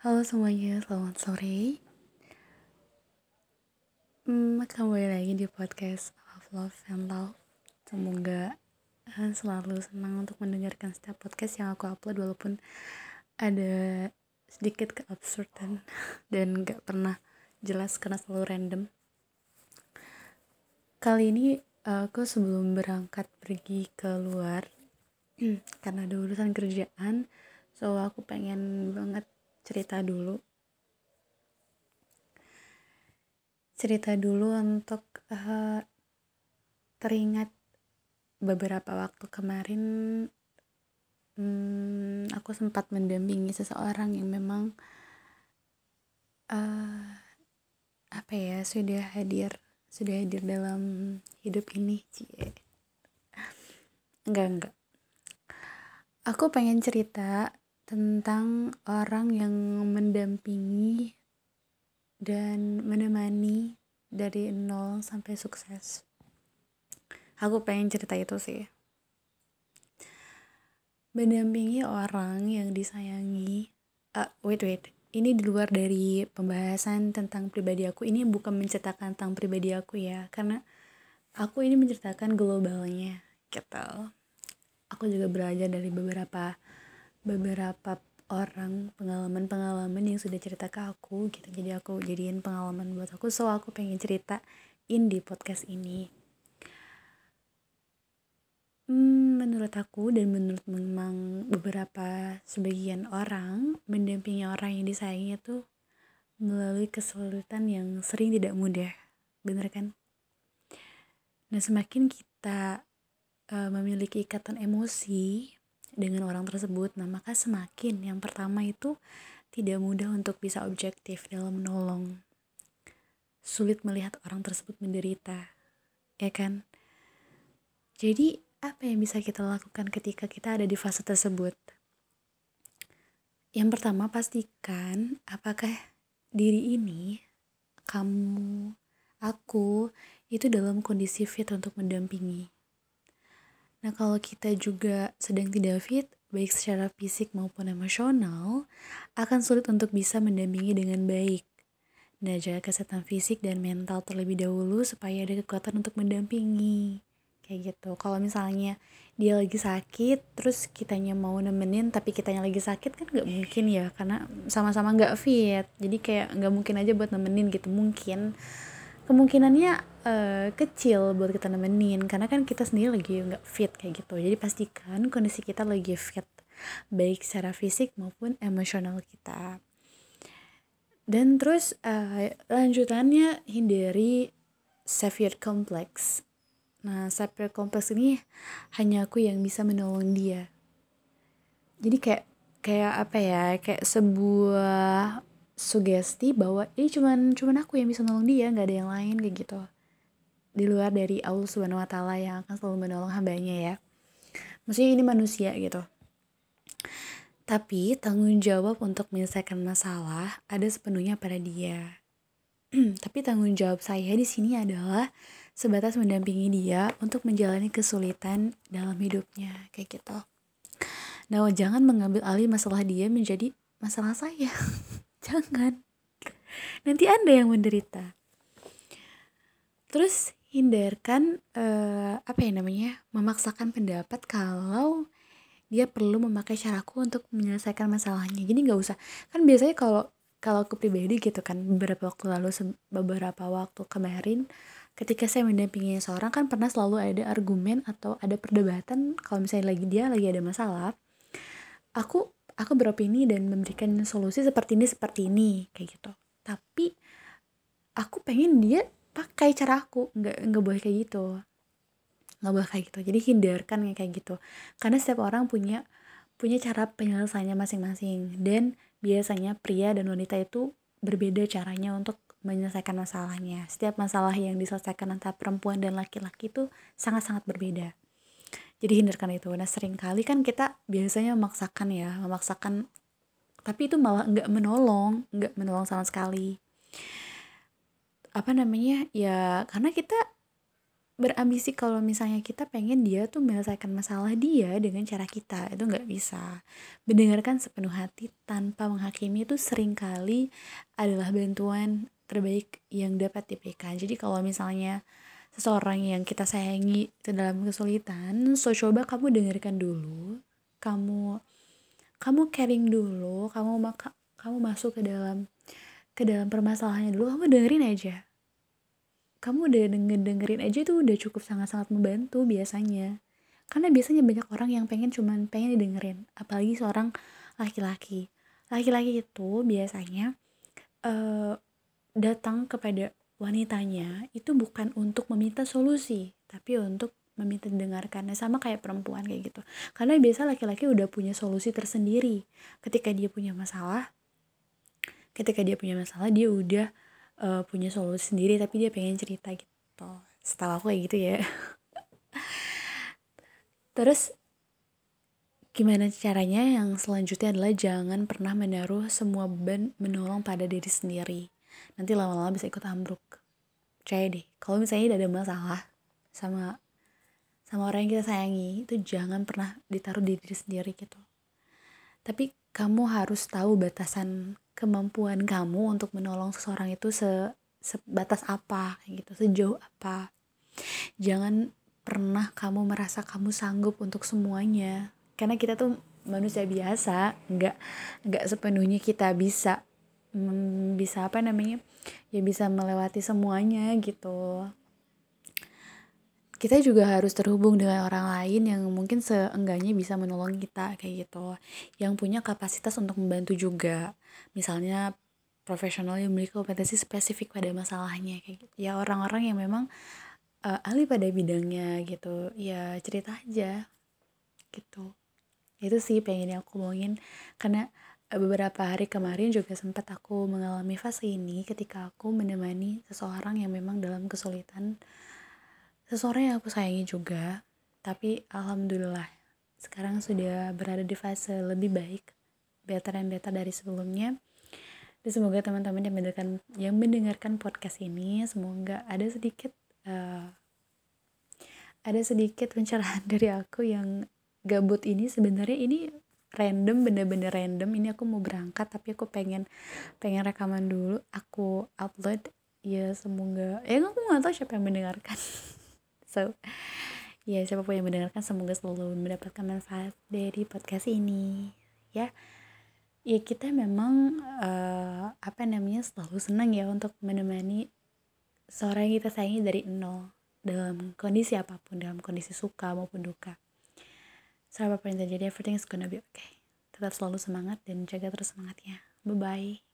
Halo semuanya, selamat sore. Hmm, kembali lagi di podcast of Love and Love. Semoga uh, selalu senang untuk mendengarkan setiap podcast yang aku upload walaupun ada sedikit keabsurdan dan gak pernah jelas karena selalu random. Kali ini aku sebelum berangkat pergi keluar karena ada urusan kerjaan so aku pengen banget cerita dulu. Cerita dulu untuk uh, teringat beberapa waktu kemarin hmm, aku sempat mendampingi seseorang yang memang uh, apa ya sudah hadir sudah hadir dalam hidup ini cie. Enggak enggak. Aku pengen cerita tentang orang yang mendampingi dan menemani dari nol sampai sukses. Aku pengen cerita itu sih. Mendampingi orang yang disayangi. Uh, wait wait, ini di luar dari pembahasan tentang pribadi aku. Ini bukan menceritakan tentang pribadi aku ya, karena aku ini menceritakan globalnya gitu aku juga belajar dari beberapa beberapa orang pengalaman-pengalaman yang sudah cerita ke aku gitu. Jadi aku jadiin pengalaman buat aku. So aku pengen ceritain di podcast ini. Hmm, menurut aku dan menurut memang beberapa sebagian orang mendampingi orang yang disayangi itu melalui kesulitan yang sering tidak mudah. Bener kan? Nah semakin kita uh, memiliki ikatan emosi dengan orang tersebut, nah maka semakin yang pertama itu tidak mudah untuk bisa objektif dalam menolong. Sulit melihat orang tersebut menderita, ya kan? Jadi, apa yang bisa kita lakukan ketika kita ada di fase tersebut? Yang pertama, pastikan apakah diri ini, kamu, aku, itu dalam kondisi fit untuk mendampingi Nah, kalau kita juga sedang tidak fit, baik secara fisik maupun emosional, akan sulit untuk bisa mendampingi dengan baik. Nah, jaga kesehatan fisik dan mental terlebih dahulu supaya ada kekuatan untuk mendampingi. Kayak gitu. Kalau misalnya dia lagi sakit, terus kitanya mau nemenin, tapi kitanya lagi sakit kan nggak mungkin ya, karena sama-sama nggak fit. Jadi kayak nggak mungkin aja buat nemenin gitu. Mungkin kemungkinannya uh, kecil buat kita nemenin. Karena kan kita sendiri lagi nggak fit kayak gitu. Jadi pastikan kondisi kita lagi fit. Baik secara fisik maupun emosional kita. Dan terus uh, lanjutannya hindari savior complex. Nah savior complex ini hanya aku yang bisa menolong dia. Jadi kayak kayak apa ya? Kayak sebuah sugesti bahwa ini cuman cuman aku yang bisa nolong dia nggak ada yang lain kayak gitu. Di luar dari Allah subhanahu wa taala yang akan selalu menolong hambanya ya. Maksudnya ini manusia gitu. Tapi tanggung jawab untuk menyelesaikan masalah ada sepenuhnya pada dia. Tapi tanggung jawab saya di sini adalah sebatas mendampingi dia untuk menjalani kesulitan dalam hidupnya kayak gitu. Nah jangan mengambil alih masalah dia menjadi masalah saya jangan. Nanti anda yang menderita. Terus hindarkan uh, apa ya namanya memaksakan pendapat kalau dia perlu memakai caraku untuk menyelesaikan masalahnya. Jadi nggak usah. Kan biasanya kalau kalau aku pribadi gitu kan beberapa waktu lalu beberapa waktu kemarin ketika saya mendampingi seorang kan pernah selalu ada argumen atau ada perdebatan kalau misalnya lagi dia lagi ada masalah aku aku beropini dan memberikan solusi seperti ini seperti ini kayak gitu. Tapi aku pengen dia pakai cara aku. Nggak nggak boleh kayak gitu. Nggak boleh kayak gitu. Jadi hindarkan kayak gitu. Karena setiap orang punya punya cara penyelesaiannya masing-masing. Dan biasanya pria dan wanita itu berbeda caranya untuk menyelesaikan masalahnya. Setiap masalah yang diselesaikan antara perempuan dan laki-laki itu sangat-sangat berbeda jadi hindarkan itu. Nah sering kali kan kita biasanya memaksakan ya memaksakan tapi itu malah nggak menolong nggak menolong sama sekali. Apa namanya? Ya karena kita berambisi kalau misalnya kita pengen dia tuh menyelesaikan masalah dia dengan cara kita itu nggak bisa. Mendengarkan sepenuh hati tanpa menghakimi itu sering kali adalah bantuan terbaik yang dapat diberikan jadi kalau misalnya seseorang yang kita sayangi itu dalam kesulitan so coba kamu dengarkan dulu. Kamu kamu caring dulu. Kamu maka kamu masuk ke dalam ke dalam permasalahannya dulu. Kamu dengerin aja. Kamu udah denger dengerin aja itu udah cukup sangat-sangat membantu biasanya. Karena biasanya banyak orang yang pengen cuman pengen didengerin. Apalagi seorang laki-laki. Laki-laki itu biasanya uh, datang kepada wanitanya itu bukan untuk meminta solusi tapi untuk meminta didengarkan nah, sama kayak perempuan kayak gitu. Karena biasa laki-laki udah punya solusi tersendiri. Ketika dia punya masalah ketika dia punya masalah dia udah uh, punya solusi sendiri tapi dia pengen cerita gitu. Setelah aku kayak gitu ya. Terus gimana caranya? Yang selanjutnya adalah jangan pernah menaruh semua beban menolong pada diri sendiri nanti lama-lama bisa ikut ambruk. Percaya deh kalau misalnya ada masalah sama sama orang yang kita sayangi itu jangan pernah ditaruh di diri sendiri gitu. Tapi kamu harus tahu batasan kemampuan kamu untuk menolong seseorang itu se sebatas apa gitu sejauh apa. Jangan pernah kamu merasa kamu sanggup untuk semuanya. Karena kita tuh manusia biasa nggak nggak sepenuhnya kita bisa bisa apa namanya ya bisa melewati semuanya gitu. Kita juga harus terhubung dengan orang lain yang mungkin seenggaknya bisa menolong kita kayak gitu. Yang punya kapasitas untuk membantu juga. Misalnya profesional yang memiliki kompetensi spesifik pada masalahnya kayak gitu. Ya orang-orang yang memang uh, ahli pada bidangnya gitu. Ya cerita aja gitu. Itu sih pengen aku ngomongin karena beberapa hari kemarin juga sempat aku mengalami fase ini ketika aku menemani seseorang yang memang dalam kesulitan. Seseorang yang aku sayangi juga tapi alhamdulillah sekarang sudah berada di fase lebih baik better and better dari sebelumnya. Dan semoga teman-teman yang mendengarkan yang mendengarkan podcast ini semoga ada sedikit uh, ada sedikit pencerahan dari aku yang gabut ini. Sebenarnya ini random bener-bener random. Ini aku mau berangkat tapi aku pengen pengen rekaman dulu. Aku upload ya semoga ya aku nggak tahu siapa yang mendengarkan. So ya siapa pun yang mendengarkan semoga selalu mendapatkan manfaat dari podcast ini. Ya ya kita memang uh, apa namanya selalu senang ya untuk menemani seorang yang kita sayangi dari nol. Dalam kondisi apa pun dalam kondisi suka maupun duka apa pun yang terjadi everything is gonna be okay. Tetap selalu semangat dan jaga terus semangatnya. Bye bye